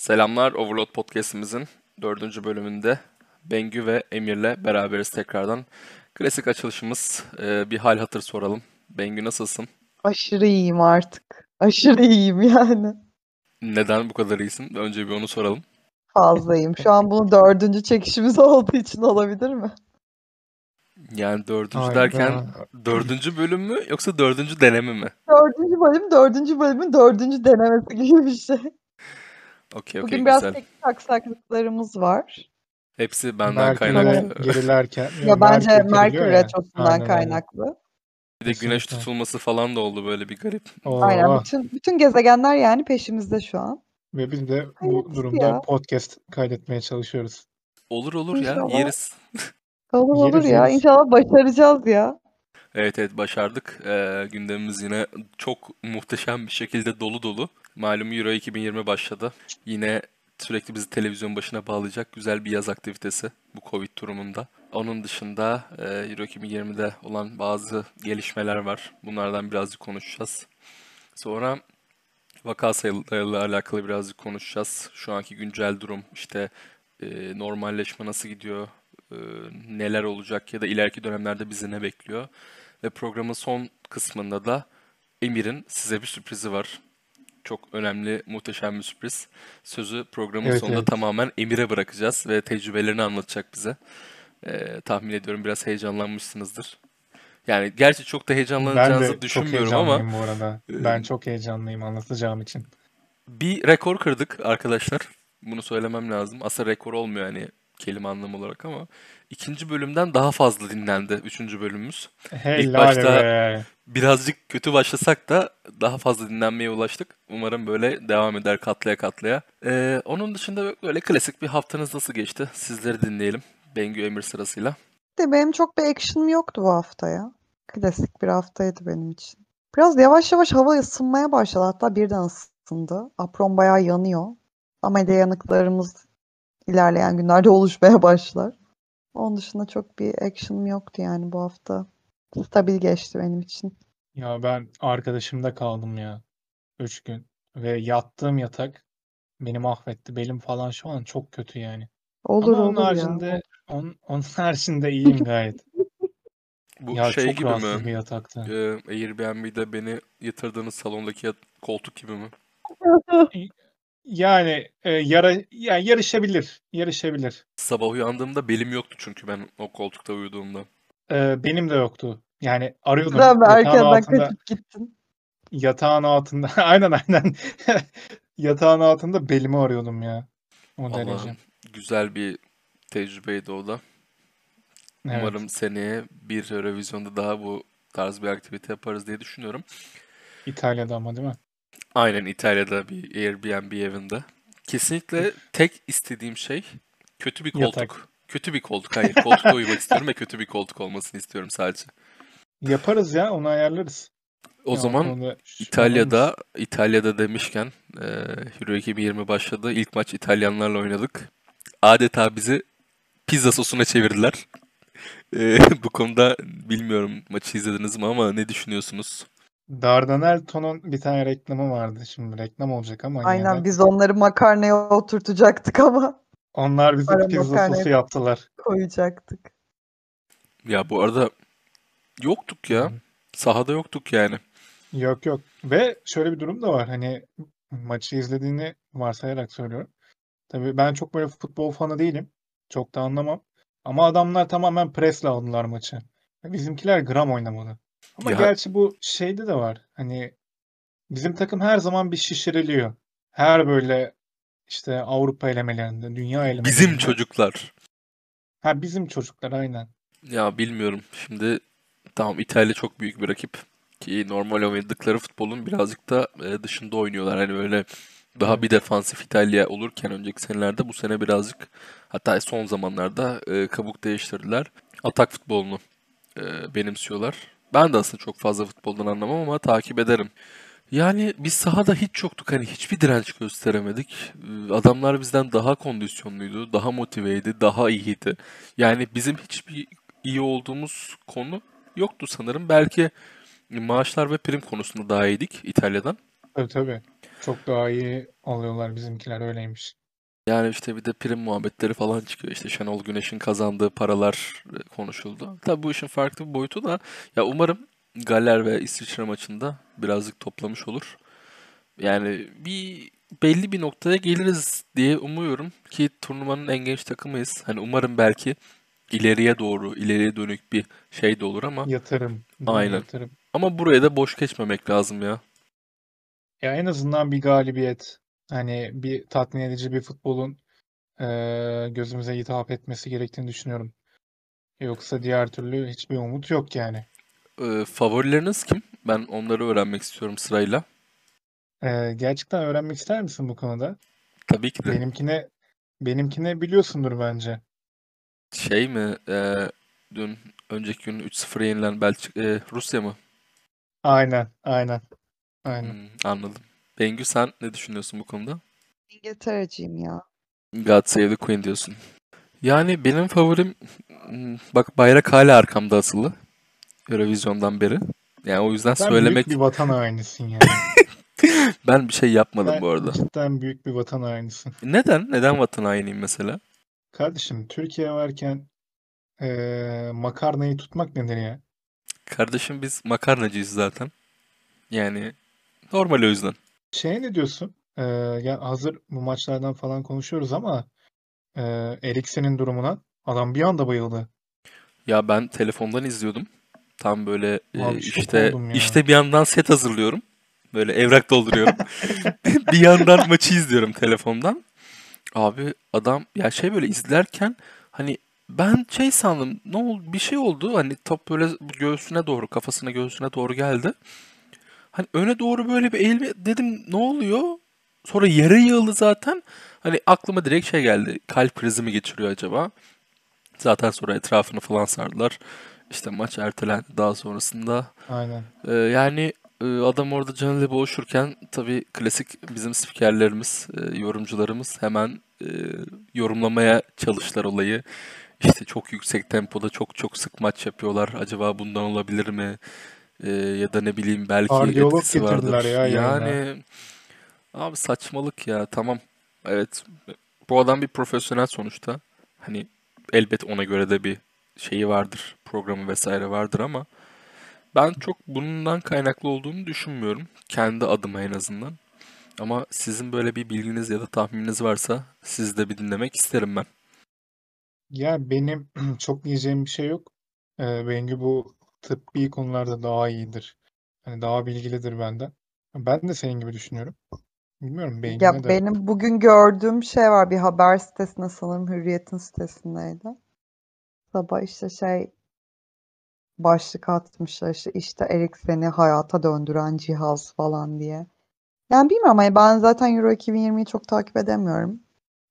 Selamlar Overload Podcast'imizin dördüncü bölümünde Bengü ve Emir'le beraberiz tekrardan. Klasik açılışımız e, bir hal hatır soralım. Bengü nasılsın? Aşırı iyiyim artık. Aşırı iyiyim yani. Neden bu kadar iyisin? Önce bir onu soralım. Fazlayım. Şu an bunu dördüncü çekişimiz olduğu için olabilir mi? Yani dördüncü Hayda. derken dördüncü bölüm mü yoksa dördüncü deneme mi? Dördüncü bölüm, dördüncü bölümün dördüncü denemesi gibi bir şey. Okey okey Bugün biraz güzel. teknik aksaklıklarımız var. Hepsi benden kaynaklı. gerilerken. Ya bence Merkür ya. Retrosu'ndan kaynaklı. Bir de güneş Kesinlikle. tutulması falan da oldu böyle bir garip. Oo. Aynen bütün bütün gezegenler yani peşimizde şu an. Ve biz de bu Hayırlısı durumda ya. podcast kaydetmeye çalışıyoruz. Olur olur ya İnşallah. yeriz. Olur olur Yeriz, ya. yeriz. İnşallah başaracağız ya. Evet evet başardık. Ee, gündemimiz yine çok muhteşem bir şekilde dolu dolu. Malum Euro 2020 başladı. Yine sürekli bizi televizyon başına bağlayacak güzel bir yaz aktivitesi bu Covid durumunda. Onun dışında e, Euro 2020'de olan bazı gelişmeler var. Bunlardan birazcık konuşacağız. Sonra vaka sayılarıyla alakalı birazcık konuşacağız. Şu anki güncel durum, işte e, normalleşme nasıl gidiyor, e, neler olacak ya da ileriki dönemlerde bizi ne bekliyor. Ve programın son kısmında da Emir'in size bir sürprizi var. Çok önemli, muhteşem bir sürpriz. Sözü programın Evet, sonunda evet. tamamen Emir'e bırakacağız ve tecrübelerini anlatacak bize. Ee, tahmin ediyorum biraz heyecanlanmışsınızdır. Yani gerçi çok da Ben heyecanlanacağınızı çok düşünmüyorum ama heyecanlıyım bu arada. e, Ben çok heyecanlıyım anlatacağım için. bir rekor kırdık arkadaşlar. Bunu söylemem lazım. Aslında rekor olmuyor yani kelime anlamı olarak ama ikinci bölümden daha fazla dinlendi üçüncü bölümümüz. Helal başta- be. Birazcık kötü başlasak da daha fazla dinlenmeye ulaştık. Umarım böyle devam eder katlaya katlaya. Ee, onun dışında böyle klasik bir haftanız nasıl geçti? Sizleri dinleyelim. Bengü Emir sırasıyla. De benim çok bir action'ım yoktu bu hafta ya. Klasik bir haftaydı benim için. Biraz yavaş yavaş hava ısınmaya başladı. Hatta birden ısındı. Apron bayağı yanıyor. Ama de yanıklarımız ilerleyen günlerde oluşmaya başlar. Onun dışında çok bir action'ım yoktu yani bu hafta. Stabil geçti benim için. Ya ben arkadaşımda kaldım ya. Üç gün. Ve yattığım yatak beni mahvetti. Belim falan şu an çok kötü yani. Olur Ama onun olur ya. haricinde, onun, onun haricinde iyiyim gayet. Bu Ya şey çok gibi mi? bir yatakta. Ee, Airbnb'de beni yatırdığınız salondaki yat- koltuk gibi mi? Yani e, yara, yani yarışabilir. Yarışabilir. Sabah uyandığımda belim yoktu çünkü ben o koltukta uyuduğumda. E, benim de yoktu. Yani arıyordum. Sen Yatağın erkenden kaçıp gittin? yatağın altında. Aynen aynen. Yatağın altında belimi arıyordum ya. O derece. güzel bir tecrübeydi o da. Evet. Umarım seneye bir revizyonda daha bu tarz bir aktivite yaparız diye düşünüyorum. İtalya'da ama değil mi? Aynen İtalya'da bir Airbnb evinde. Kesinlikle tek istediğim şey kötü bir koltuk. Yatak. Kötü bir koltuk. Hayır, koltukta uyumak istiyorum ve kötü bir koltuk olmasını istiyorum sadece. Yaparız ya onu ayarlarız. O Ya, zaman şüphe İtalya'da İtalya'da demişken e, Euro 2020 başladı. İlk maç İtalyanlarla oynadık. Adeta bizi pizza sosuna çevirdiler. E, bu konuda bilmiyorum maçı izlediniz mi ama ne düşünüyorsunuz? Dardanel Ton'un bir tane reklamı vardı. Şimdi reklam olacak ama yine Aynen de. biz onları makarnaya oturtacaktık ama Onlar bizi Ara pizza makarnaya sosu yaptılar. koyacaktık. Ya bu arada yoktuk ya. Sahada yoktuk yani. Yok yok. Ve şöyle bir durum da var. Hani maçı izlediğini varsayarak söylüyorum. Tabii ben çok böyle futbol fanı değilim. Çok da anlamam. Ama adamlar tamamen presle aldılar maçı. Bizimkiler gram oynamadı. Ama Ya- gerçi bu şeyde de var. Hani bizim takım her zaman bir şişiriliyor. Her böyle işte Avrupa elemelerinde, dünya elemelerinde. Bizim çocuklar. Ha bizim çocuklar aynen. Ya bilmiyorum. Şimdi tamam İtalya çok büyük bir rakip ki normal oynadıkları futbolun birazcık da e, dışında oynuyorlar. Hani böyle daha bir defansif İtalya olurken önceki senelerde bu sene birazcık hatta son zamanlarda e, kabuk değiştirdiler. Atak futbolunu e, benimsiyorlar. Ben de aslında çok fazla futboldan anlamam ama takip ederim. Yani biz sahada hiç yoktuk. Hani hiçbir direnç gösteremedik. Ee, Adamlar bizden daha kondisyonluydu, daha motiveydi, daha iyiydi. Yani bizim hiçbir iyi olduğumuz konu yoktu sanırım. Belki maaşlar ve prim konusunda daha iyiydik İtalya'dan. Tabii tabii. Çok daha iyi alıyorlar bizimkiler öyleymiş. Yani işte bir de prim muhabbetleri falan çıkıyor. İşte Şenol Güneş'in kazandığı paralar e, konuşuldu. Tabii bu işin farklı bir boyutu da ya umarım Galler ve İsviçre maçında birazcık toplamış olur. Yani bir belli bir noktaya geliriz diye umuyorum ki turnuvanın en genç takımıyız. Hani umarım belki ileriye doğru, ileriye dönük bir şey de olur ama Yatırım. Aynen. Yatırım. ama buraya da boş geçmemek lazım ya. Ya en azından bir galibiyet. Hani bir tatmin edici bir futbolun eee, gözümüze hitap etmesi gerektiğini düşünüyorum. Yoksa diğer türlü hiçbir umut yok yani. Ee, favorileriniz kim? Ben onları öğrenmek istiyorum sırayla. Eee, gerçekten öğrenmek ister misin bu konuda? Tabii ki de. Benimkine benimkine biliyorsundur bence. Şey mi? e, dün önceki gün 3-0 yenilen Belçika, e, Rusya mı? Aynen, aynen, aynen. Hmm, anladım. Bengü sen ne düşünüyorsun bu konuda? İngiltere'ciyim ya. God Save the Queen diyorsun. Yani benim favorim hmm, bak bayrak hala arkamda asılı. Eurovision'dan beri. Yani o yüzden Sen söylemek büyük bir vatan hainisin yani. ben bir şey yapmadım Sen bu arada. cidden büyük bir vatan hainisin. Neden? Neden vatan hainiyim mesela? Kardeşim Türkiye varken eee, makarnayı tutmak nedir ya? Kardeşim biz makarnacıyız zaten. Yani normal o yüzden. Şey ne diyorsun? Eee, ya hazır bu maçlardan falan konuşuyoruz ama eee Eriksen'in durumuna adam bir anda bayıldı. Ya ben telefondan izliyordum. Tam böyle e, Abi işte işte bir yandan set hazırlıyorum. Böyle evrak dolduruyorum. bir yandan maçı izliyorum telefondan. Abi adam ya şey böyle izlerken hani ben şey sandım ne oldu bir şey oldu hani top böyle göğsüne doğru kafasına göğsüne doğru geldi. Hani öne doğru böyle bir eğilme dedim ne oluyor? Sonra yere yığıldı zaten. Hani aklıma direkt şey geldi. Kalp krizi mi geçiriyor acaba? Zaten sonra etrafını falan sardılar. İşte maç ertelendi daha sonrasında. Aynen. Ee, yani e, adam orada canıyla boğuşurken tabii klasik bizim spikerlerimiz, e, yorumcularımız hemen e, yorumlamaya çalıştılar olayı. İşte çok yüksek tempoda çok çok sık maç yapıyorlar. Acaba bundan olabilir mi? E, ya da ne bileyim belki Kardiyolog etkisi getirdiler vardır. ya yayına. Yani abi saçmalık ya tamam. Evet bu adam bir profesyonel sonuçta. Hani elbet ona göre de bir şeyi vardır. Programı vesaire vardır ama ben çok bundan kaynaklı olduğunu düşünmüyorum. Kendi adıma en azından. Ama sizin böyle bir bilginiz ya da tahmininiz varsa sizi de bir dinlemek isterim ben. Ya benim çok diyeceğim bir şey yok. Eee Bengü bu tıbbi konularda daha iyidir. Hani daha bilgilidir benden. Ben de senin gibi düşünüyorum. Bilmiyorum Bengü Ya der? benim bugün gördüğüm şey var bir haber sitesinde sanırım Hürriyet'in sitesindeydi. Sabah işte şey başlık atmışlar işte işte Eriksen'i hayata döndüren cihaz falan diye. Yani bilmiyorum hani ben zaten Euro 2020'yi çok takip edemiyorum.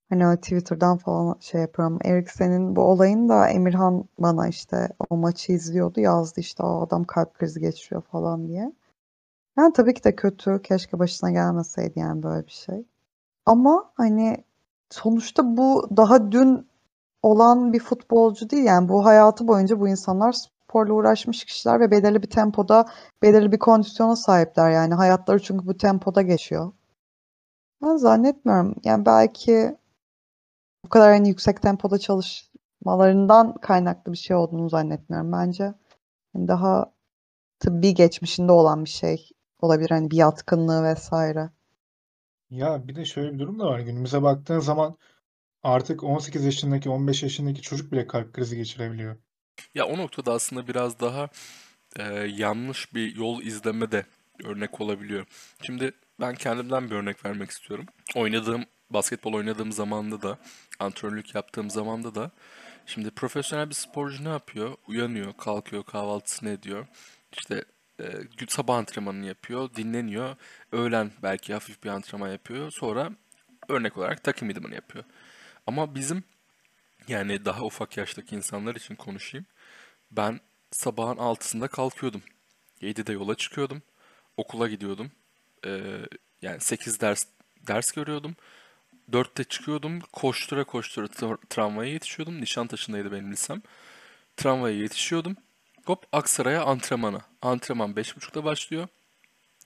Hani öyle Twitter'dan falan şey yapıyorum. Eriksen'in bu olayını da Emirhan bana işte o maçı izliyordu yazdı işte o adam kalp krizi geçiriyor falan diye. Yani tabii ki de kötü. Keşke başına gelmeseydi yani böyle bir şey. Ama hani sonuçta bu daha dün olan bir futbolcu değil. Yani bu hayatı boyunca bu insanlar sporla uğraşmış kişiler ve belirli bir tempoda, belirli bir kondisyona sahipler. Yani hayatları çünkü bu tempoda geçiyor. Ben zannetmiyorum. Yani belki bu kadar hani yüksek tempoda çalışmalarından kaynaklı bir şey olduğunu zannetmiyorum. Bence hani daha tıbbi geçmişinde olan bir şey olabilir. Hani bir yatkınlığı vesaire. Ya bir de şöyle bir durum da var. Günümüze baktığın zaman artık 18 yaşındaki 15 yaşındaki çocuk bile kalp krizi geçirebiliyor. Ya o noktada aslında biraz daha e, yanlış bir yol izleme de örnek olabiliyor. Şimdi ben kendimden bir örnek vermek istiyorum. Oynadığım, basketbol oynadığım zamanda da, antrenörlük yaptığım zamanda da şimdi profesyonel bir sporcu ne yapıyor? Uyanıyor, kalkıyor, kahvaltısını ediyor. İşte e, sabah antrenmanını yapıyor, dinleniyor. Öğlen belki hafif bir antrenman yapıyor. Sonra örnek olarak takım idmanı yapıyor. Ama bizim yani daha ufak yaştaki insanlar için konuşayım. Ben sabahın 6'sında kalkıyordum. 7'de yola çıkıyordum. Okula gidiyordum. Ee, yani 8 ders ders görüyordum. 4'te çıkıyordum. Koştura koştura tra- tramvaya yetişiyordum. Nişantaşı'ndaydı benim lisem. Tramvaya yetişiyordum. Hop Aksaray'a antrenmana. Antrenman 5.30'da başlıyor.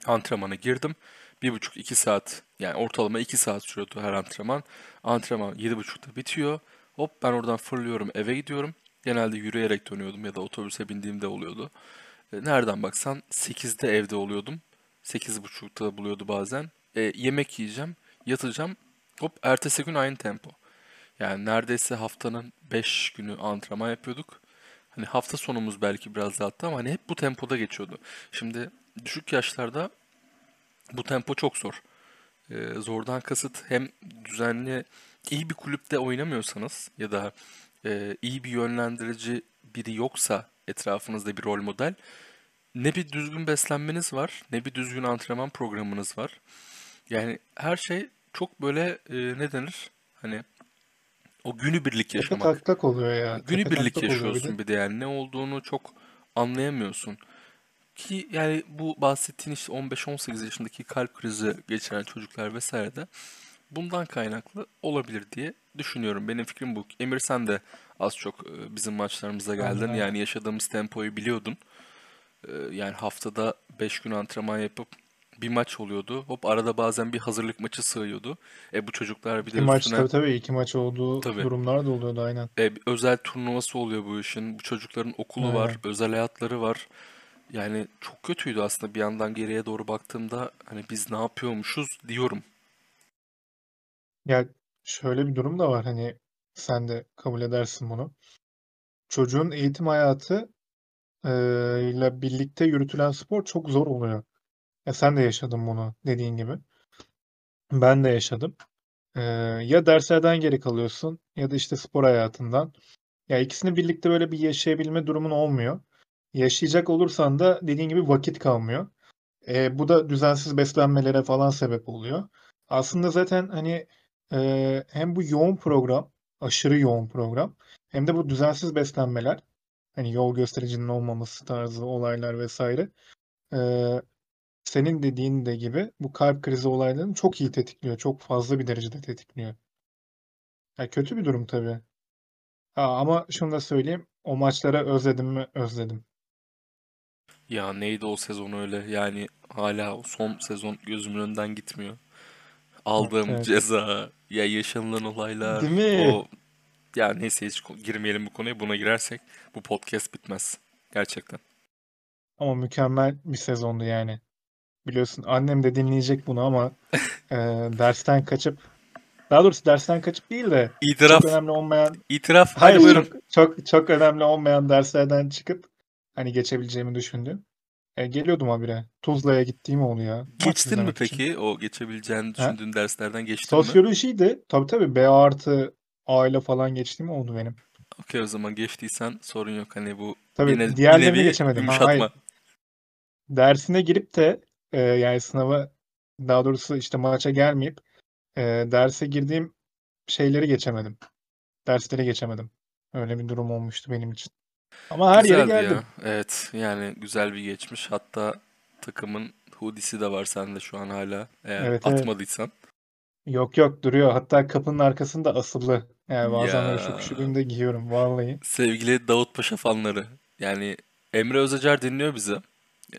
Antrenmana girdim. bir buçuk iki saat yani ortalama iki saat sürüyordu her antrenman. Antrenman yedi buçukta bitiyor. Hop ben oradan fırlıyorum eve gidiyorum. Genelde yürüyerek dönüyordum ya da otobüse bindiğimde oluyordu. E, Nereden baksan 8'de evde oluyordum. 8.30'da buluyordu bazen. E, yemek yiyeceğim, yatacağım. Hop ertesi gün aynı tempo. Yani neredeyse haftanın 5 günü antrenman yapıyorduk. Hani hafta sonumuz belki biraz daha arttı ama hani hep bu tempoda geçiyordu. Şimdi düşük yaşlarda bu tempo çok zor. Ee, zordan kasıt hem düzenli iyi bir kulüpte oynamıyorsanız ya da e, iyi bir yönlendirici biri yoksa etrafınızda bir rol model ne bir düzgün beslenmeniz var ne bir düzgün antrenman programınız var. Yani her şey çok böyle e, ne denir? Hani o günübirlik Tepe yaşamak. taklak oluyor ya. Tepe Günübirlik taklak oluyor bir de. yaşıyorsun bir de yani ne olduğunu çok anlayamıyorsun. Ki yani bu bahsettiğin işte 15-18 yaşındaki kalp krizi geçiren çocuklar vesaire de bundan kaynaklı olabilir diye düşünüyorum. Benim fikrim bu. Emir sen de az çok e, bizim maçlarımıza geldin. Aynen, aynen. Yani yaşadığımız tempoyu biliyordun. E, Yani haftada 5 gün antrenman yapıp bir maç oluyordu. Hop arada bazen bir hazırlık maçı sığıyordu. E bu çocuklar bir de İki maç üstüne tabii tabii iki maç olduğu Tabii. durumlar da oluyordu aynen. e, özel turnuvası oluyor bu işin. Bu çocukların okulu var, Aynen. özel hayatları var. Yani çok kötüydü aslında bir yandan geriye doğru baktığımda hani biz ne yapıyormuşuz diyorum. Ya şöyle bir durum da var hani sen de kabul edersin bunu. Çocuğun eğitim hayatı e, ile birlikte yürütülen spor çok zor oluyor. Ya sen de yaşadın bunu dediğin gibi. Ben de yaşadım. E, ya derslerden geri kalıyorsun ya da işte spor hayatından. Ya ikisini birlikte böyle bir yaşayabilme durumun olmuyor. Yaşayacak olursan da dediğin gibi vakit kalmıyor. E, bu da düzensiz beslenmelere falan sebep oluyor. Aslında zaten hani e, hem bu yoğun program, aşırı yoğun program, hem de bu düzensiz beslenmeler, hani yol göstericinin olmaması tarzı olaylar vesaire, e, senin dediğin de gibi bu kalp krizi olaylarını çok iyi tetikliyor. Çok fazla bir derecede tetikliyor. Ya kötü bir durum tabii. Ha, ama şunu da söyleyeyim, o maçlara özledim mi? Özledim. Ya neydi o sezon öyle yani hala o son sezon gözümün önünden gitmiyor. Aldığım evet. ceza, ya yaşanılan olaylar, Değil mi? o ya neyse hiç ko- girmeyelim bu konuya. Buna girersek bu podcast bitmez. Gerçekten. Ama mükemmel bir sezondu yani. Biliyorsun annem de dinleyecek bunu ama e, dersten kaçıp daha doğrusu dersten kaçıp değil de İtiraf, çok önemli olmayan itiraf. Hadi hayır buyurun. çok çok çok önemli olmayan derslerden çıkıp hani geçebileceğimi düşündüm. E, geliyordum habire. Tuzla'ya gittiğim. Maç Geçtin mi izlemek için. peki? O geçebileceğini Ha? düşündüğün derslerden geçtin mi? Sosyolojiydi. Tabii tabii B artı A ile falan geçtiğim oldu benim. Okey o zaman geçtiysen sorun yok. Hani bu Tabii yine bir diğerlerini nevi geçemedim. Ha, hayır. Dersine girip de e, yani sınava daha doğrusu işte maça gelmeyip e, derse girdiğim şeyleri geçemedim. Dersleri geçemedim. Öyle bir durum olmuştu benim için. Ama her yere Güzeldi geldim. ya. Evet yani güzel bir geçmiş. Hatta takımın hoodie'si de var sende şu an hala. Eğer Evet evet. atmadıysan. Yok yok duruyor. Hatta kapının arkasında asılı. Yani bazen böyle çok Ya üşüdüğümde giyiyorum vallahi. sevgili Davutpaşa fanları. Yani Emre Özacar dinliyor bizi. Ee,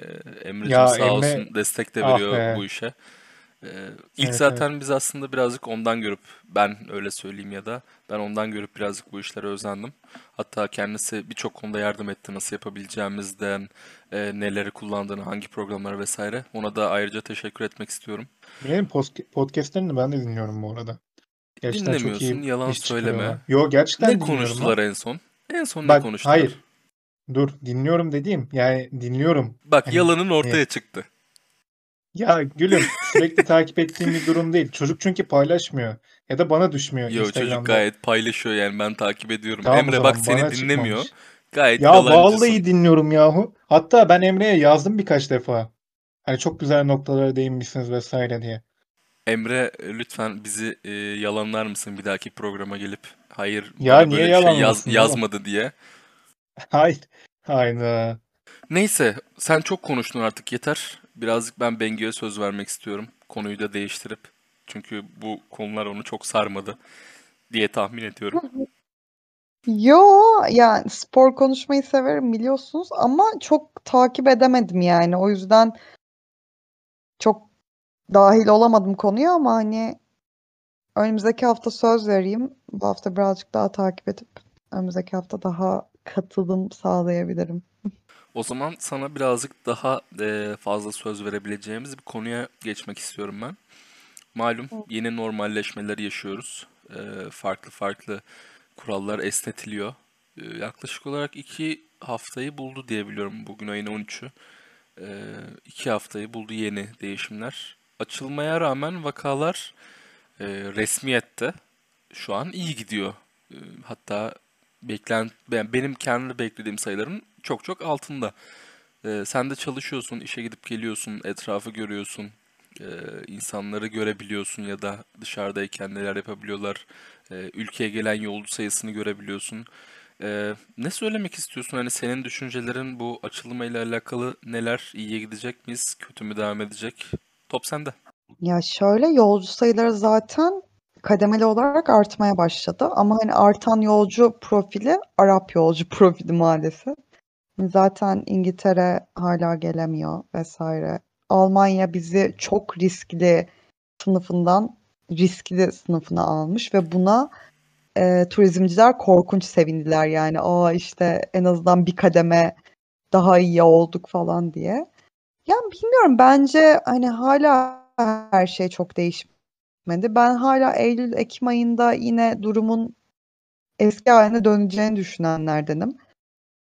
Emre'cim sağ Emre olsun destek de ah veriyor be. bu işe. Ee, ilk Evet evet. zaten biz aslında birazcık ondan görüp ben öyle söyleyeyim ya da ben ondan görüp birazcık bu işlere özendim. Hatta kendisi birçok konuda yardım etti nasıl yapabileceğimizden, e, neleri kullandığını, hangi programları vesaire. Ona da ayrıca teşekkür etmek istiyorum. Benim podcastlerini ben de dinliyorum bu arada. Gerçekten çok Dinlemiyorsun, iyi yalan söyleme. Yo Ne gerçekten dinliyorum konuştular lan. en son? En son ne Bak konuştular? hayır. Dur dinliyorum dediğim yani dinliyorum. Bak Hani yalanın e, ortaya çıktı. ya gülüm sürekli takip ettiğim bir durum değil. Çocuk çünkü paylaşmıyor ya da bana düşmüyor Yo çocuk gayet paylaşıyor yani ben takip ediyorum. Tamam Emre bak seni dinlemiyor. çıkmamış. Gayet Ya vallahi dinliyorum yahu. Hatta ben Emre'ye yazdım birkaç defa. Hani çok güzel noktalara değinmişsiniz vesaire diye. Emre lütfen bizi e, yalanlar mısın bir dahaki programa gelip hayır Ya niye şey yaz, yazmadı diye. Hayır. Hayda. Neyse sen çok konuştun artık yeter. Birazcık ben Bengi'ye söz vermek istiyorum. Konuyu da değiştirip. Çünkü bu konular onu çok sarmadı diye tahmin ediyorum. Yo yani spor konuşmayı severim biliyorsunuz ama çok takip edemedim yani. O yüzden çok dahil olamadım konuya ama hani önümüzdeki hafta söz vereyim. Bu hafta birazcık daha takip edip önümüzdeki hafta daha katılım sağlayabilirim. O zaman sana birazcık daha e, fazla söz verebileceğimiz bir konuya geçmek istiyorum ben. Malum yeni normalleşmeler yaşıyoruz. E, farklı farklı kurallar esnetiliyor. E, yaklaşık olarak iki haftayı buldu diye biliyorum. Bugün ayın 13'ü. E, iki haftayı buldu yeni değişimler. Açılmaya rağmen vakalar e, resmiyette şu an iyi gidiyor. E, hatta beklen ben benim kendi beklediğim sayıların çok çok altında. Ee, sen de çalışıyorsun, işe gidip geliyorsun, etrafı görüyorsun, ee, insanları görebiliyorsun ya da dışarıdayken neler yapabiliyorlar. Ee, ülkeye gelen yolcu sayısını görebiliyorsun. Ee, ne söylemek istiyorsun? Hani senin düşüncelerin bu açılmayla alakalı neler? İyiye gidecek miyiz? Kötü mü devam edecek? Top sende. Ya şöyle yolcu sayıları zaten kademeli olarak artmaya başladı. Ama hani artan yolcu profili Arap yolcu profili maalesef. Zaten İngiltere hala gelemiyor vesaire. Almanya bizi çok riskli sınıfından riskli sınıfına almış ve buna e, turizmciler korkunç sevindiler yani. Aa işte en azından bir kademe daha iyi olduk falan diye. Yani bilmiyorum bence hani hala her şey çok değişmedi. Ben hala Eylül Ekim ayında yine durumun eski haline döneceğini düşünenlerdenim.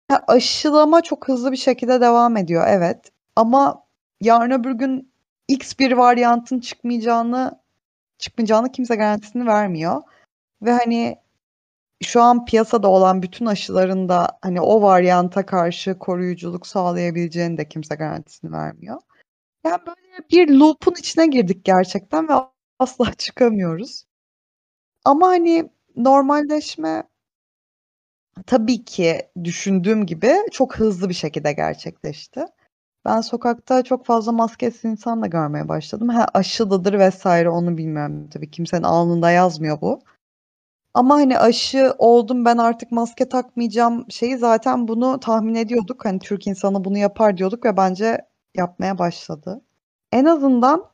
Ha, aşılama çok hızlı bir şekilde devam ediyor evet. Ama yarın öbür gün X bir varyantın çıkmayacağını çıkmayacağını kimse garantisini vermiyor. Ve hani şu an piyasada olan bütün aşıların da hani o varyanta karşı koruyuculuk sağlayabileceğini de kimse garantisini vermiyor. Yani böyle bir loop'un içine girdik gerçekten ve asla çıkamıyoruz. Ama hani normalleşme tabii ki düşündüğüm gibi çok hızlı bir şekilde gerçekleşti. Ben sokakta çok fazla maskesiz insan da görmeye başladım. Ha, aşılıdır vesaire onu bilmiyorum tabii. Kimsenin alnında yazmıyor bu. Ama hani aşı oldum ben artık maske takmayacağım şeyi zaten bunu tahmin ediyorduk. Hani Türk insanı bunu yapar diyorduk ve bence yapmaya başladı. En azından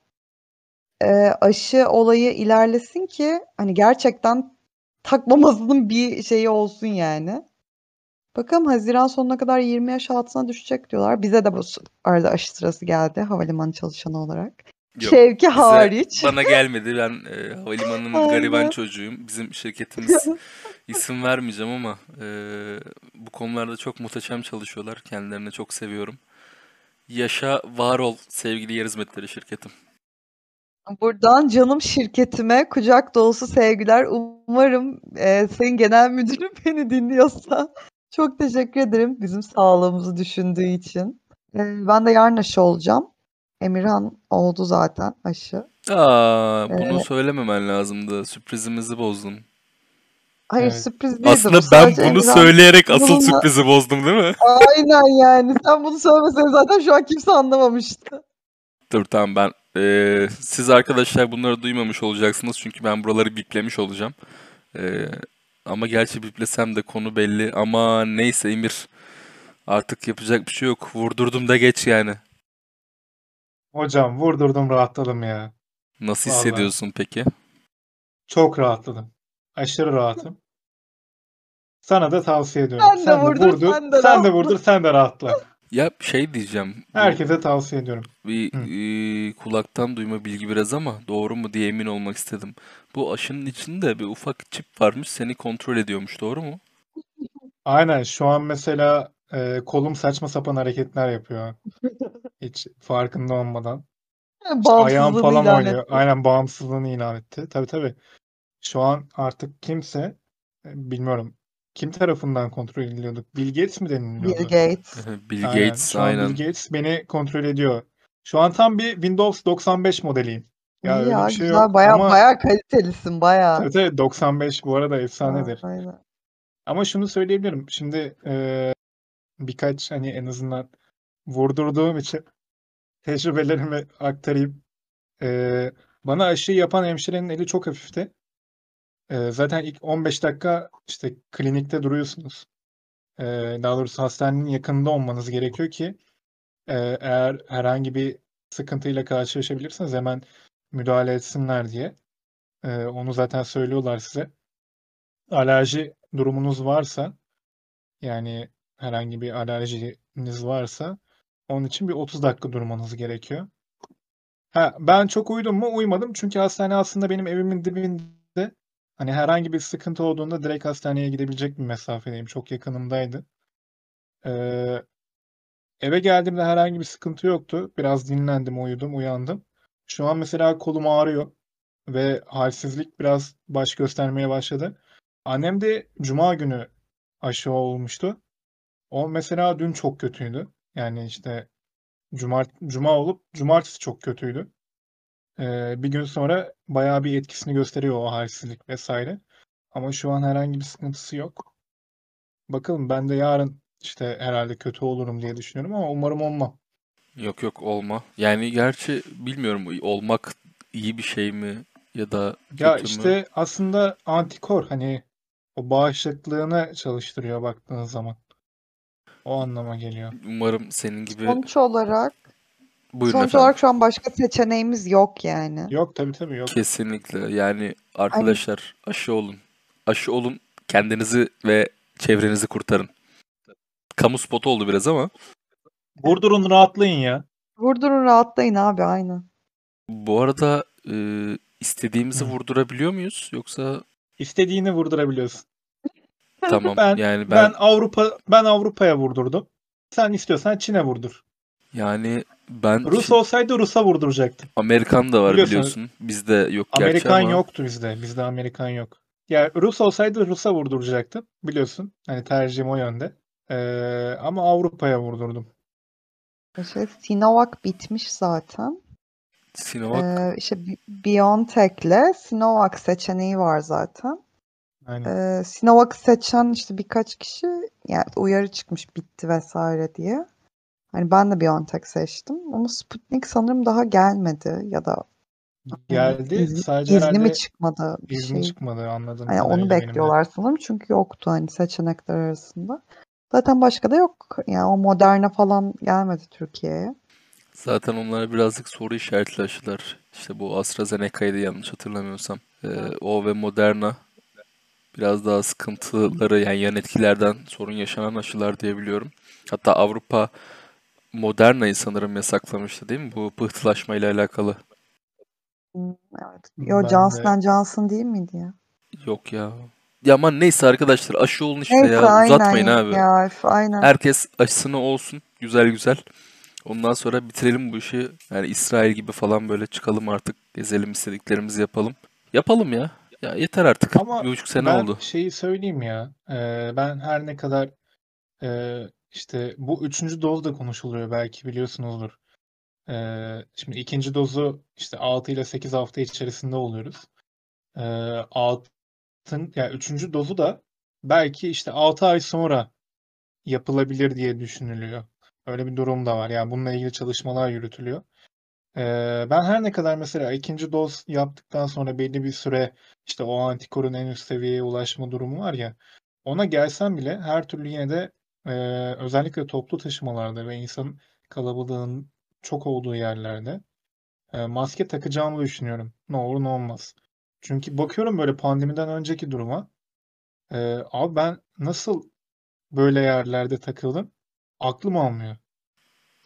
e, aşı olayı ilerlesin ki hani gerçekten takmamasının bir şeyi olsun yani. Bakalım Haziran sonuna kadar 20 yaş altına düşecek diyorlar. Bize de bu arada aşı sırası geldi havalimanı çalışanı olarak. Yok, Şevki bize- hariç. Bana gelmedi. Ben e, havalimanının gariban çocuğuyum. Bizim şirketimiz isim vermeyeceğim ama e, bu konularda çok muhteşem çalışıyorlar. Kendilerini çok seviyorum. Yaşa var ol sevgili yer hizmetleri şirketim. Buradan canım şirketime kucak dolusu sevgiler. Umarım e, Sayın Genel Müdürüm beni dinliyorsa. Çok teşekkür ederim bizim sağlığımızı düşündüğü için. E, ben de yarın aşı olacağım. Emirhan oldu zaten aşı. Aa, bunu Ee, söylememen lazımdı. Sürprizimizi bozdun. Hayır Evet. sürpriz değildi bu. Aslında ben Sadece bunu Emirhan söyleyerek asıl bununla- sürprizi bozdum değil mi? Aynen yani. Sen bunu söylemeseydin zaten şu an kimse anlamamıştı. Dur tamam ben. Ee, siz arkadaşlar bunları duymamış olacaksınız çünkü ben buraları biplemiş olacağım. Ee, ama gerçi biplesem de konu belli. Ama neyse Emir. Artık yapacak bir şey yok. Vurdurdum da geç yani. Hocam vurdurdum rahatladım ya. Nasıl Vallahi. hissediyorsun peki? Çok rahatladım. Aşırı rahatım. Sana da tavsiye ediyorum. Sen de vurdur, vurdur, sen de sen de vurdur, sen de rahatla. Ya şey diyeceğim. bu Herkese tavsiye ediyorum. bir e, kulaktan duyma bilgi biraz ama doğru mu diye emin olmak istedim. Bu aşının içinde bir ufak çip varmış seni kontrol ediyormuş doğru mu? Aynen şu an mesela e, kolum saçma sapan hareketler yapıyor. Hiç farkında olmadan. İşte ayağım Bağımsızlığını falan ilan oynuyor. etti. Aynen bağımsızlığını ilan etti. Tabii tabii. Şu an artık kimse e, bilmiyorum kim tarafından kontrol ediliyorduk? Bill Gates mi Bill deniliyordu? Gates. Bill Aynen. Gates Şu an aynen. Bill Gates beni kontrol ediyor. Şu an tam bir Windows 95 modeliyim. Ya İyi öyle ya bir şey güzel. yok Baya ama baya kalitelisin baya. tabii tabii 95 bu arada efsanedir. Aynen. Ama şunu söyleyebilirim. Şimdi e, birkaç hani en azından vurdurduğum için tecrübelerimi aktarayım. E, bana aşıyı yapan hemşirenin eli çok hafifti. E, zaten ilk 15 dakika işte klinikte duruyorsunuz. E, daha doğrusu hastanenin yakınında olmanız gerekiyor ki e, eğer herhangi bir sıkıntıyla karşılaşabilirsiniz hemen müdahale etsinler diye. Ee, onu zaten söylüyorlar size. Alerji durumunuz varsa yani herhangi bir alerjiniz varsa onun için bir 30 dakika durmanız gerekiyor. Ha, ben çok uyudum mu? Uymadım. Çünkü hastane aslında benim evimin dibinde. Hani herhangi bir sıkıntı olduğunda direkt hastaneye gidebilecek bir mesafedeyim. Çok yakınımdaydı. Ee, eve geldiğimde herhangi bir sıkıntı yoktu. Biraz dinlendim, uyudum, uyandım. Şu an mesela kolum ağrıyor ve halsizlik biraz baş göstermeye başladı. Annem de cuma günü aşı olmuştu. O mesela dün çok kötüydü. Yani işte cumart cuma olup cumartesi çok kötüydü. Ee, bir gün sonra bayağı bir etkisini gösteriyor o halsizlik vesaire. Ama şu an herhangi bir sıkıntısı yok. Bakalım ben de yarın işte herhalde kötü olurum diye düşünüyorum ama umarım olmam. Yok yok olma. Yani gerçi bilmiyorum olmak iyi bir şey mi ya da Ya kötü mü? işte aslında antikor hani o bağışıklığını çalıştırıyor baktığın zaman. O anlama geliyor. Umarım senin gibi Sonuç olarak buyurun sonuç efendim. olarak şu an başka seçeneğimiz yok yani. Yok tabii tabii yok. Kesinlikle. Yani arkadaşlar aşı olun. Aşı olun. Kendinizi ve çevrenizi kurtarın. Kamu spotu oldu biraz ama Vurdurun rahatlayın ya. Vurdurun rahatlayın abi aynen. bu arada e, istediğimizi vurdurabiliyor muyuz? Yoksa İstediğini vurdurabiliyorsun. tamam Ben yani ben ben Avrupa ben Avrupa'ya vurdurdum. Sen istiyorsan Çin'e vurdur. Yani ben Rus Çin- olsaydı Rus'a vurduracaktım. Amerikan da var Biliyorsun, biliyorsun. Bizde yok gerçi Amerikan ama yoktu bizde. Bizde Amerikan yok. Ya Rus olsaydı Rus'a vurduracaktım. Biliyorsun. Hani tercihim o yönde. Ee, ama Avrupa'ya vurdurdum. Şey, Sinovac bitmiş zaten. Sinovac Ee, işte Bi- BioNTech'le Sinovac seçeneği var zaten. Aynen. Ee, Sinovac'ı seçen işte birkaç kişi yani uyarı çıkmış bitti vesaire diye. Hani ben de BioNTech seçtim ama Sputnik sanırım daha gelmedi ya da Geldi. izni, Sadece izni mi çıkmadı bir izni şey. çıkmadı anladığım Hani onu bekliyorlar sanırım çünkü yoktu hani seçenekler arasında. Zaten başka da yok. Yani o Moderna falan gelmedi Türkiye'ye. zaten onlara birazcık soru işaretli aşılar. İşte bu AstraZeneca'ydı yanlış hatırlamıyorsam. Ee, o ve Moderna biraz daha sıkıntıları yani yan etkilerden sorun yaşanan aşılar diyebiliyorum. Hatta Avrupa Moderna'yı sanırım yasaklamıştı değil mi? Bu pıhtılaşmayla alakalı. Hmm, Evet. Yo Ben Johnson de Johnson değil miydi ya? Yok ya. Ya aman neyse arkadaşlar aşı olun işte Neyse ya. aynen Uzatmayın abi. ya üf, aynen. Herkes aşısını olsun. Güzel güzel. Ondan sonra bitirelim bu işi. Yani İsrail gibi falan böyle çıkalım artık. Gezelim istediklerimizi yapalım. Yapalım ya. Ya yeter artık. ama Bir buçuk sene ben oldu. şeyi söyleyeyim ya. Ee, ben her ne kadar e, işte bu üçüncü doz da konuşuluyor belki biliyorsunuzdur. Ee, şimdi ikinci dozu işte 6 ile 8 hafta içerisinde oluyoruz. Ee, altın, yani üçüncü dozu da belki işte 6 ay sonra yapılabilir diye düşünülüyor. Öyle bir durum da var. Yani bununla ilgili çalışmalar yürütülüyor. Ee, ben her ne kadar mesela ikinci doz yaptıktan sonra belli bir süre işte o antikorun en üst seviyeye ulaşma durumu var ya ona gelsem bile her türlü yine de e, özellikle toplu taşımalarda ve insan kalabalığın çok olduğu yerlerde e, maske takacağımı düşünüyorum. Ne olur ne olmaz. Çünkü bakıyorum böyle pandemiden önceki duruma. E, abi ben nasıl böyle yerlerde takıldım? Aklım almıyor.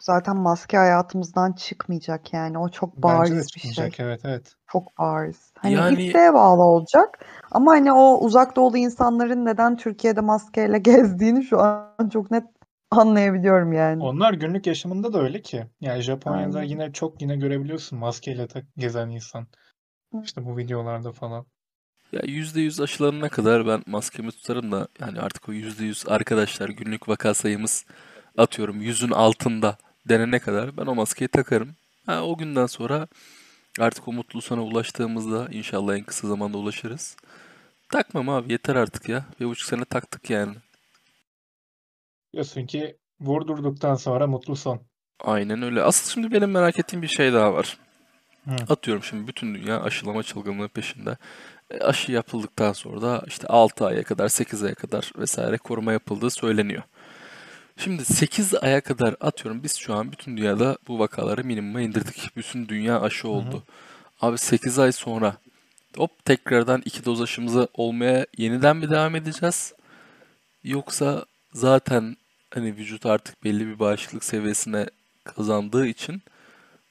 Zaten maske hayatımızdan çıkmayacak yani. O çok Bence de bariz bir şey. çıkmayacak. Evet evet. Çok bariz. Hani Yani isteğe bağlı olacak. Ama hani o uzak doğulu insanların neden Türkiye'de maskeyle gezdiğini şu an çok net anlayabiliyorum yani. Onlar günlük yaşamında da öyle ki. Yani Japonya'da Aynen. yine çok yine görebiliyorsun maskeyle tak gezen insan. Hı. İşte bu videolarda falan. ya %100 aşılanana kadar ben maskemi tutarım da yani artık o %100 arkadaşlar günlük vaka sayımız atıyorum yüzün altında denene kadar ben o maskeyi takarım. Ha, o günden sonra artık o mutlu sona ulaştığımızda inşallah en kısa zamanda ulaşırız. Takmam abi yeter artık ya. Bir buçuk sene taktık yani. Diyorsun ki vurdurduktan sonra mutlu son. Aynen öyle. Asıl şimdi benim merak ettiğim bir şey daha var. Hı. Atıyorum şimdi bütün dünya aşılama çılgınlığı peşinde. E, aşı yapıldıktan sonra da işte 6 aya kadar 8 aya kadar vesaire koruma yapıldığı söyleniyor. Şimdi 8 aya kadar atıyorum biz şu an bütün dünyada bu vakaları minimuma indirdik. Bütün dünya aşı Hı hı. oldu. Abi 8 ay sonra hop tekrardan iki doz aşımıza olmaya yeniden mi devam edeceğiz? Yoksa zaten hani vücut artık belli bir bağışıklık seviyesine kazandığı için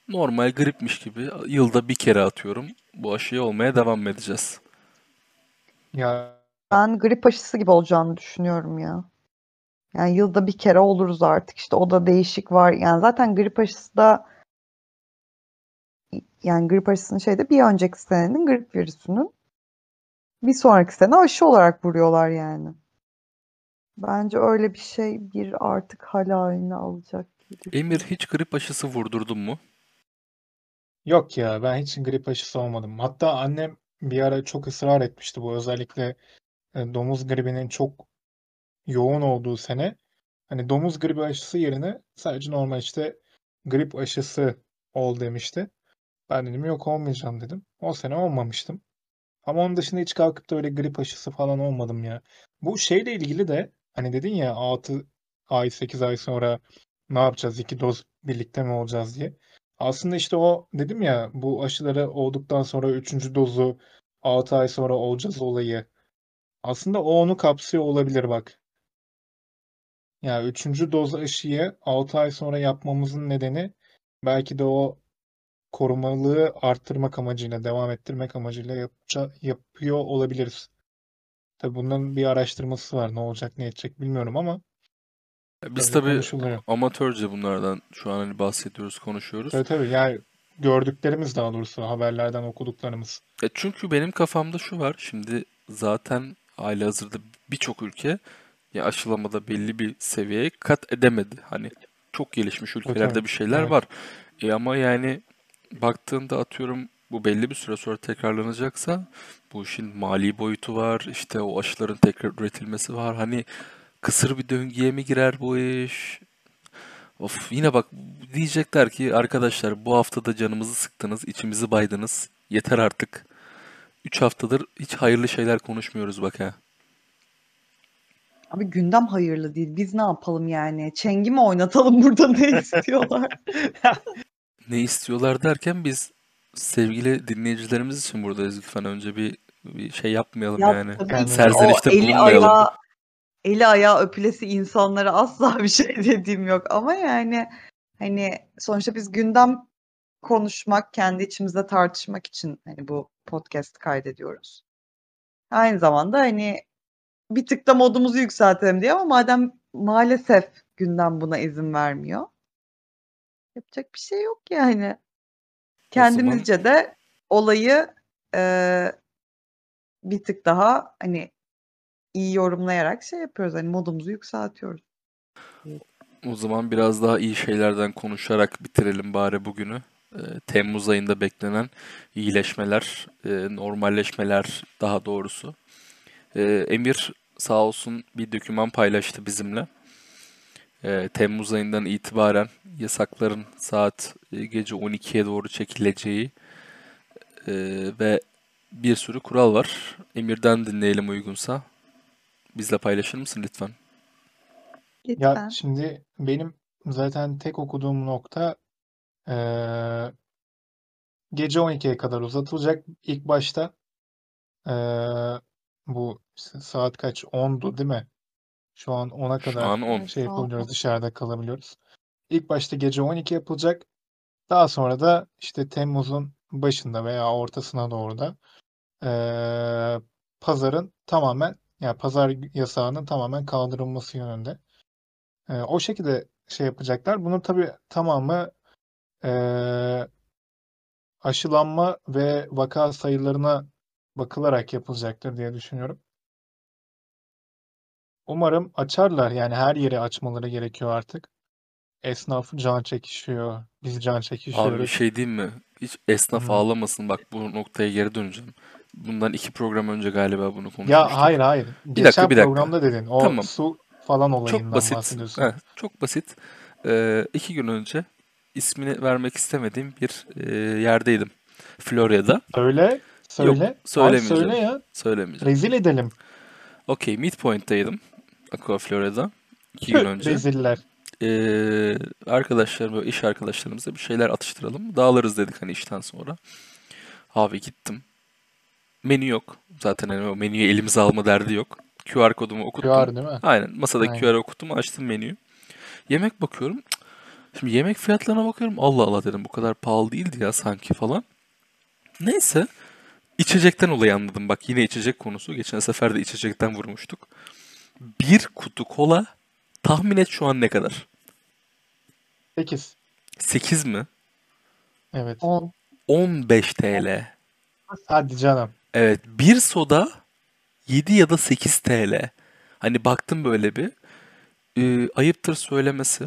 normal gripmiş gibi yılda bir kere atıyorum bu aşıyı olmaya devam edeceğiz? Ya Ben grip aşısı gibi olacağını düşünüyorum ya. Yani yılda bir kere oluruz artık. İşte o da değişik var. Yani zaten grip aşısı da yani grip aşısının şeyde bir önceki senenin grip virüsünün bir sonraki sene aşı olarak vuruyorlar yani. Bence öyle bir şey bir artık hal haline alacak gibi. Emir hiç grip aşısı vurdurdun mu? yok ya ben hiç grip aşısı olmadım. Hatta annem bir ara çok ısrar etmişti bu özellikle e, domuz gribinin çok yoğun olduğu sene. Hani domuz gribi aşısı yerine sadece normal işte grip aşısı ol demişti. Ben dedim yok olmayacağım dedim. O sene olmamıştım. Ama onun dışında hiç kalkıp da öyle grip aşısı falan olmadım ya. Bu şeyle ilgili de hani dedin ya 6 ay 8 ay sonra ne yapacağız? İki doz birlikte mi olacağız diye. Aslında işte o dedim ya bu aşıları olduktan sonra üçüncü dozu 6 ay sonra olacağız olayı. Aslında o onu kapsıyor olabilir bak. Ya üçüncü doz aşıyı 6 ay sonra yapmamızın nedeni belki de o korumalılığı arttırmak amacıyla, devam ettirmek amacıyla yapça- yapıyor olabiliriz. Tabii bunun bir araştırması var. Ne olacak, ne edecek bilmiyorum ama Biz tabii amatörce bunlardan şu an hani bahsediyoruz, konuşuyoruz. Tabii tabii yani gördüklerimiz daha doğrusu haberlerden okuduklarımız. Ya çünkü benim kafamda şu var. Şimdi zaten halihazırda birçok ülke ya aşılamada belli bir seviyeye kat edemedi. Hani çok gelişmiş ülkelerde tabii. bir şeyler Evet. var. E ama yani baktığında atıyorum bu belli bir süre sonra tekrarlanacaksa bu işin mali boyutu var. İşte o aşıların tekrar üretilmesi var. Hani kısır bir döngüye mi girer bu iş? Of yine bak diyecekler ki arkadaşlar bu haftada canımızı sıktınız, içimizi baydınız. Yeter artık. 3 haftadır hiç hayırlı şeyler konuşmuyoruz bak ha. Abi gündem hayırlı değil. Biz ne yapalım yani? Çengi mi oynatalım burada ne istiyorlar? Ne istiyorlar derken biz sevgili dinleyicilerimiz için buradayız lütfen önce bir, bir şey yapmayalım Ya yani. Yani Serzenişte bulunmayalım. ayağı, eli ayağı öpülesi insanlara asla bir şey dediğim yok. Ama yani hani sonuçta biz gündem konuşmak, kendi içimizde tartışmak için hani bu podcast kaydediyoruz. Aynı zamanda hani bir tık da modumuzu yükseltelim diye ama madem maalesef gündem buna izin vermiyor. Yapacak bir şey yok yani. Zaman Kendimizce de olayı eee, bir tık daha hani iyi yorumlayarak şey yapıyoruz. Hani modumuzu yükseltiyoruz. o zaman biraz daha iyi şeylerden konuşarak bitirelim bari bugünü. Ee, Temmuz ayında beklenen iyileşmeler, e, normalleşmeler daha doğrusu. Ee, Emir sağ olsun bir doküman paylaştı bizimle. Ee, Temmuz ayından itibaren yasakların saat e, gece 12'ye doğru çekileceği e, ve bir sürü kural var. Emir'den dinleyelim uygunsa. Bizle paylaşır mısın lütfen? Ya Lütfen. şimdi benim zaten tek okuduğum nokta eee, gece 12'ye kadar uzatılacak. İlk başta eee, bu saat kaç? 10'du değil mi? Şu an 10'a Şu kadar an 10. Evet, şey yapabiliyoruz, dışarıda kalabiliyoruz. İlk başta gece 12 yapılacak. Daha sonra da işte Temmuz'un başında veya ortasına doğru da eee, pazarın tamamen yani pazar yasağının tamamen kaldırılması yönünde. Eee, o şekilde şey yapacaklar. Bunun tabii tamamı eee, aşılanma ve vaka sayılarına bakılarak yapılacaktır diye düşünüyorum. Umarım açarlar. Yani her yeri açmaları gerekiyor artık. Esnaf can çekişiyor. Biz can Abi bir çekişiyoruz. şey diyeyim mi? Hiç esnaf Hmm. ağlamasın. Bak bu noktaya geri döneceğim. Bundan iki program önce galiba bunu Ya konuşmuştuk. hayır hayır. Bir dakika bir dakika. programda dedin. O Tamam. su falan Çok olayından basit. bahsediyorsun. Heh, çok basit. Ee, iki gün önce ismini vermek istemediğim bir e, yerdeydim. Florya'da. Söyle, Yok söylemeyeceğim. söyle ya. Söylemeyeceğim. Rezil edelim. Okey Midpoint'taydım. Aqua Florya'da. iki gün önce. Reziller. Ee, arkadaşlar böyle iş arkadaşlarımızla bir şeyler atıştıralım. Dağılırız dedik hani işten sonra. Abi gittim. Menü yok. Zaten hani o menüyü elimize alma derdi yok. QR kodumu okuttum. QR değil mi? Aynen. Masadaki Aynen. QR'ı okuttum. Açtım menüyü. Yemek bakıyorum. Şimdi yemek fiyatlarına bakıyorum. Allah Allah dedim. Bu kadar pahalı değildi ya sanki falan. Neyse. İçecekten olayı anladım. Bak yine içecek konusu. Geçen sefer de içecekten vurmuştuk. Bir kutu kola tahmin et şu an ne kadar? 8. 8 mi? Evet. 10. 15 TL. Hadi canım. Evet. Bir soda 7 ya da 8 TL. Hani baktım böyle bir. Ee, ayıptır söylemesi.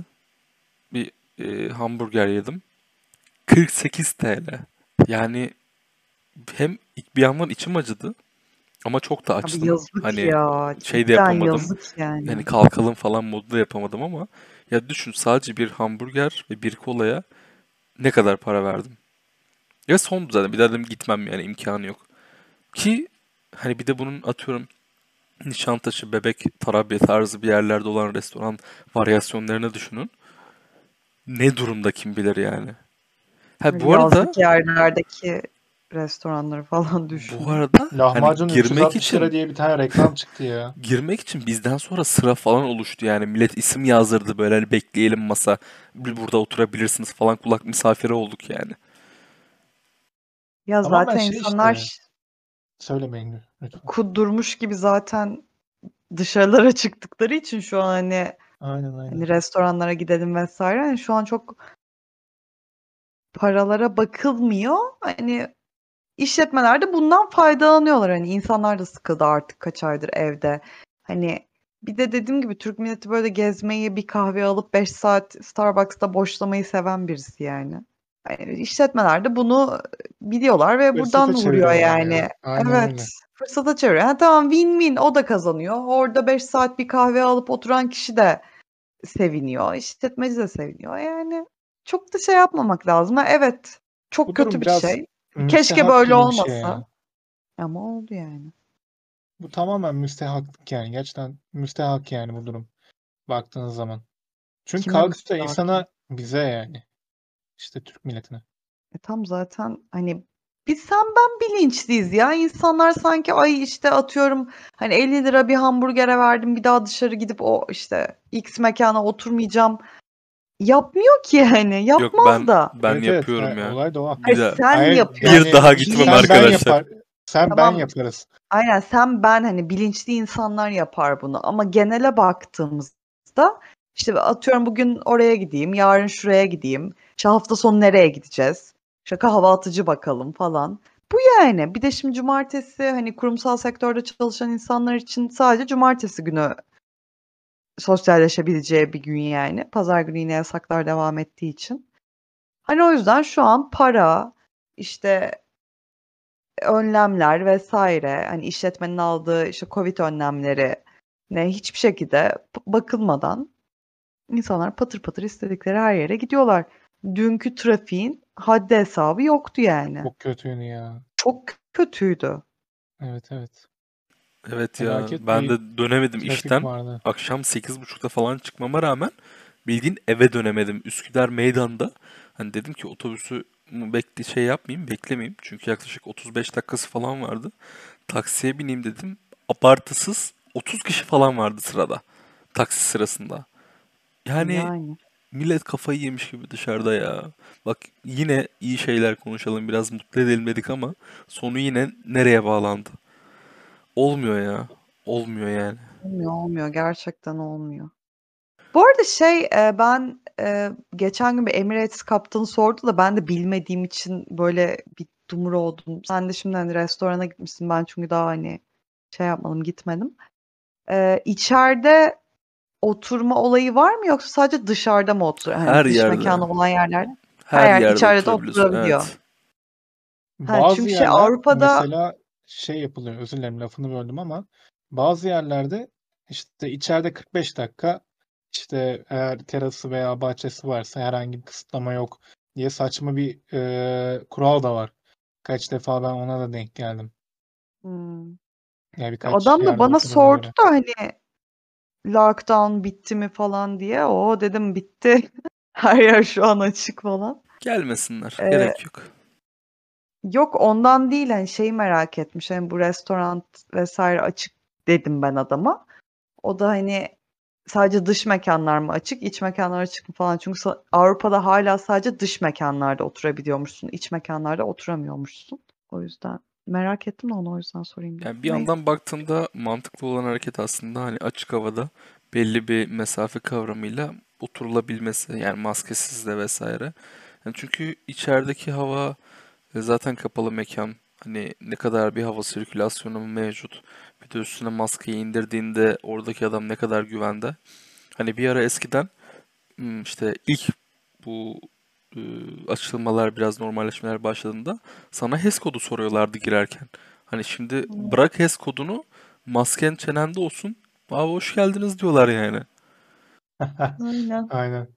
Bir e, hamburger yedim. 48 TL. Yani hem bir yandan içim acıdı. Ama çok da Abi açtım. yazık Hani ya. şey de cidden yapamadım. yazık yani. Yani kalkalım falan modu da yapamadım ama ya düşün sadece bir hamburger ve bir kolaya ne kadar para verdim. Ya son zaten bir daha dedim gitmem yani imkanı yok. Ki hani bir de bunun atıyorum Nişantaşı, Bebek, Tarabya tarzı bir yerlerde olan restoran varyasyonlarını düşünün. Ne durumda kim bilir yani. Ha bu arada yazlık yerlerdeki restoranları falan düşün. bu arada Lahmacun hani girmek 360 için lira diye bir tane reklam çıktı ya. girmek için bizden sonra sıra falan oluştu yani. Millet isim yazdırdı böyle hani bekleyelim masa. Bir Burada oturabilirsiniz falan kulak misafiri olduk yani. Ya Tamamen zaten şey insanlar işte. Söylemeyin lütfen. kudurmuş gibi zaten dışarılara çıktıkları için şu an hani Aynen aynen. hani restoranlara gidelim vesaire hani şu an çok paralara bakılmıyor. Hani işletmeler de bundan faydalanıyorlar. Hani insanlar da sıkıldı artık kaç aydır evde. Hani bir de dediğim gibi Türk milleti böyle gezmeyi bir kahve alıp 5 saat Starbucks'ta boşlamayı seven birisi yani. Yani işletmeler de bunu biliyorlar ve Fırsata buradan vuruyor yani. ya. Aynen Evet. öyle. Fırsata çeviriyor. Ha, tamam win-win o da kazanıyor. Orada 5 saat bir kahve alıp oturan kişi de seviniyor. İşletmeci de seviniyor. Yani çok da şey yapmamak lazım. Ha, evet. Çok Bu kötü bir biraz şey. Keşke müstehak böyle gibi bir olmasa. şey ya. Ama oldu yani. Bu tamamen müstehaklık yani. Gerçekten müstehak yani bu durum. Baktığınız zaman. Çünkü Kime kalkıp da müstehak insana bize yani. İşte Türk milletine. E tam zaten hani biz sen ben bilinçliyiz ya. İnsanlar sanki ay işte atıyorum hani 50 lira bir hamburgere verdim bir daha dışarı gidip o işte X mekana oturmayacağım. Yapmıyor ki yani. Yok Yapmaz ben da. ben Evet evet. yapıyorum Ha, ya. olay da o. Bir Hayır sen Hayır yapıyorsun. bir daha gitmem sen ben arkadaşlar. yapar. Sen Tamam. ben yaparız. Aynen sen ben hani bilinçli insanlar yapar bunu ama genele baktığımızda işte atıyorum bugün oraya gideyim, yarın şuraya gideyim, işte hafta sonu nereye gideceğiz, işte kahvaltıcı bakalım falan. Bu yani. Bir de şimdi cumartesi hani kurumsal sektörde çalışan insanlar için sadece cumartesi günü sosyalleşebileceği bir gün yani. Pazar günü yine yasaklar devam ettiği için. Hani o yüzden şu an para, işte önlemler vesaire hani işletmenin aldığı işte Covid önlemleri ne hiçbir şekilde bakılmadan insanlar patır patır istedikleri her yere gidiyorlar. Dünkü trafiğin haddi hesabı yoktu yani. Çok kötüydü ya. Çok kötüydü. Evet evet. Evet ya Felaket ben bir de dönemedim trafik işten. vardı. Akşam 8.30'da falan çıkmama rağmen bildiğin eve dönemedim. Üsküdar meydanda. Hani dedim ki otobüsü bekle şey yapmayayım, beklemeyeyim. Çünkü yaklaşık 35 dakikası falan vardı. Taksiye bineyim dedim. Abartısız 30 kişi falan vardı sırada. Taksi sırasında. Yani Yani. millet kafayı yemiş gibi dışarıda ya. Bak yine iyi şeyler konuşalım, biraz mutlu edelim dedik ama sonu yine nereye bağlandı? Olmuyor ya. Olmuyor yani. Olmuyor olmuyor gerçekten olmuyor. Bu arada şey e, ben e, geçen gün bir Emirates kaptanı sordu da ben de bilmediğim için böyle bir dumur oldum. Sen de şimdi hani restorana gitmişsin ben çünkü daha hani şey yapmadım gitmedim. E, içeride oturma olayı var mı yoksa sadece dışarıda mı oturuyor? Hani Her dış yerde. mekanı olan yerlerde. Her yer yerde içeride oturabiliyor. Evet. Ha, Bazı çünkü şey Avrupa'da mesela şey yapılıyor. Özür dilerim lafını böldüm ama bazı yerlerde işte içeride 45 dakika işte eğer terası veya bahçesi varsa herhangi bir kısıtlama yok diye saçma bir e, kural da var. Kaç defa ben ona da denk geldim. Hmm. Yani Adam da bana sordu göre. da hani lockdown bitti mi falan diye. O dedim bitti. Her yer şu an açık falan. Gelmesinler. Ee, Gerek yok. Yok ondan değil hani şeyi merak etmiş. Hani bu restoran vesaire açık dedim ben adama. O da hani sadece dış mekanlar mı açık, iç mekanlar açık mı falan. Çünkü Avrupa'da hala sadece dış mekanlarda oturabiliyormuşsun. iç mekanlarda oturamıyormuşsun. O yüzden merak ettim de onu o yüzden sorayım. Yani bir Neyse. yandan baktığında mantıklı olan hareket aslında hani açık havada belli bir mesafe kavramıyla oturulabilmesi yani maskesiz de vesaire. Yani çünkü içerideki hava e, zaten kapalı mekan. Hani ne kadar bir hava sirkülasyonu mevcut. Bir de üstüne maskeyi indirdiğinde oradaki adam ne kadar güvende. Hani bir ara eskiden hmm, işte ilk bu e, açılmalar biraz normalleşmeler başladığında sana HES kodu soruyorlardı girerken. Hani şimdi bırak HES kodunu masken çenende olsun. Abi hoş geldiniz diyorlar yani. Aynen. Aynen.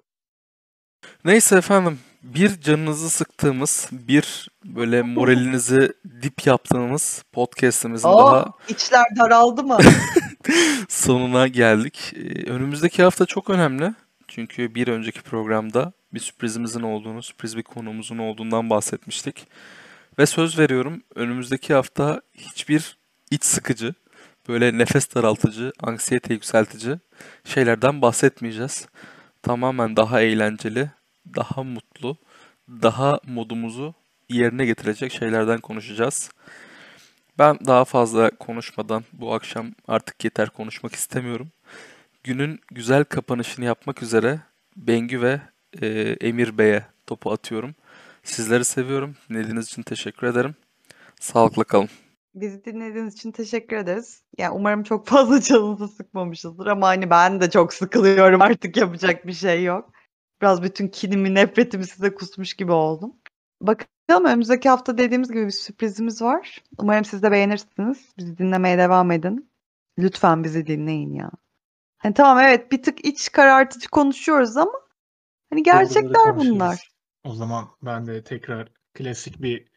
Neyse efendim bir canınızı sıktığımız bir böyle moralinizi dip yaptığımız podcast'imizin Aa, daha içler daraldı mı? sonuna geldik. Ee, Önümüzdeki hafta çok önemli. Çünkü bir önceki programda bir sürprizimizin olduğunu, sürpriz bir konuğumuzun olduğundan bahsetmiştik. Ve söz veriyorum önümüzdeki hafta hiçbir iç sıkıcı, böyle nefes daraltıcı, anksiyete yükseltici şeylerden bahsetmeyeceğiz. Tamamen daha eğlenceli, daha mutlu, daha modumuzu yerine getirecek şeylerden konuşacağız. Ben daha fazla konuşmadan bu akşam artık yeter konuşmak istemiyorum. Günün güzel kapanışını yapmak üzere Bengü ve e, Emir Bey'e topu atıyorum. Sizleri seviyorum. Dinlediğiniz için teşekkür ederim. Sağlıkla kalın. Bizi dinlediğiniz için teşekkür ederiz. Yani umarım çok fazla canınızı sıkmamışızdır ama hani ben de çok sıkılıyorum artık yapacak bir şey yok. Biraz bütün kinimi, nefretimi size kusmuş gibi oldum. Bakalım önümüzdeki hafta dediğimiz gibi bir sürprizimiz var. Umarım siz de beğenirsiniz. Bizi dinlemeye devam edin. Lütfen bizi dinleyin ya. Hani tamam evet bir tık iç karartıcı konuşuyoruz ama hani gerçekler bunlar. O zaman ben de tekrar klasik bir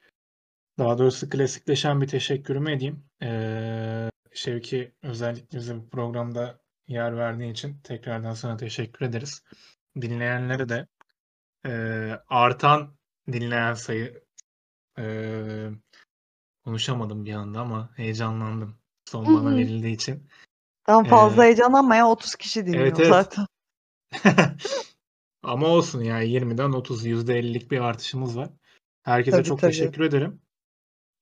daha doğrusu klasikleşen bir teşekkürümü edeyim. Ee, Şevki özellikle bize bu programda yer verdiğin için tekrardan sana teşekkür ederiz. Dinleyenlere de ee, artan dinleyen sayı ee, konuşamadım bir anda ama heyecanlandım. Son bana verildiği için. Tamam fazla Ee, heyecanlanma ya 30 kişi dinliyor evet evet. zaten. Ama olsun yani 20'den 30 %50'lik bir artışımız var. Herkese Tabii çok tabii. teşekkür ederim.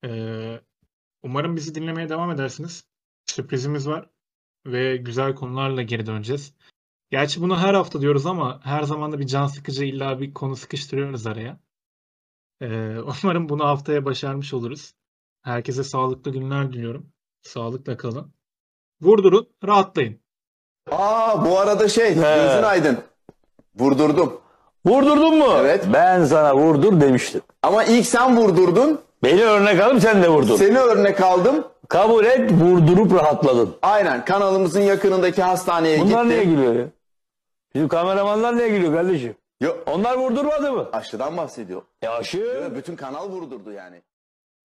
Ee, umarım bizi dinlemeye devam edersiniz. Sürprizimiz var ve güzel konularla geri döneceğiz. Gerçi bunu her hafta diyoruz ama her zaman da bir can sıkıcı illa bir konu sıkıştırıyoruz araya. Ee, umarım bunu haftaya başarmış oluruz. Herkese sağlıklı günler diliyorum. Sağlıkla kalın. Vurdurun, rahatlayın. Aa bu arada şey gözün aydın. Vurdurdum. Vurdurdun mu? Evet. Ben sana vurdur demiştim. Ama ilk sen vurdurdun. Beni örnek alıp sen de vurdun. Seni örnek aldım. Kabul et vurdurup rahatladın. Aynen kanalımızın yakınındaki hastaneye Bunlar niye gittim. gülüyor ya? Bizim kameramanlar niye gülüyor kardeşim? Yok Onlar vurdurmadı mı? aşıdan bahsediyor. Ya aşı. Bütün kanal vurdurdu yani.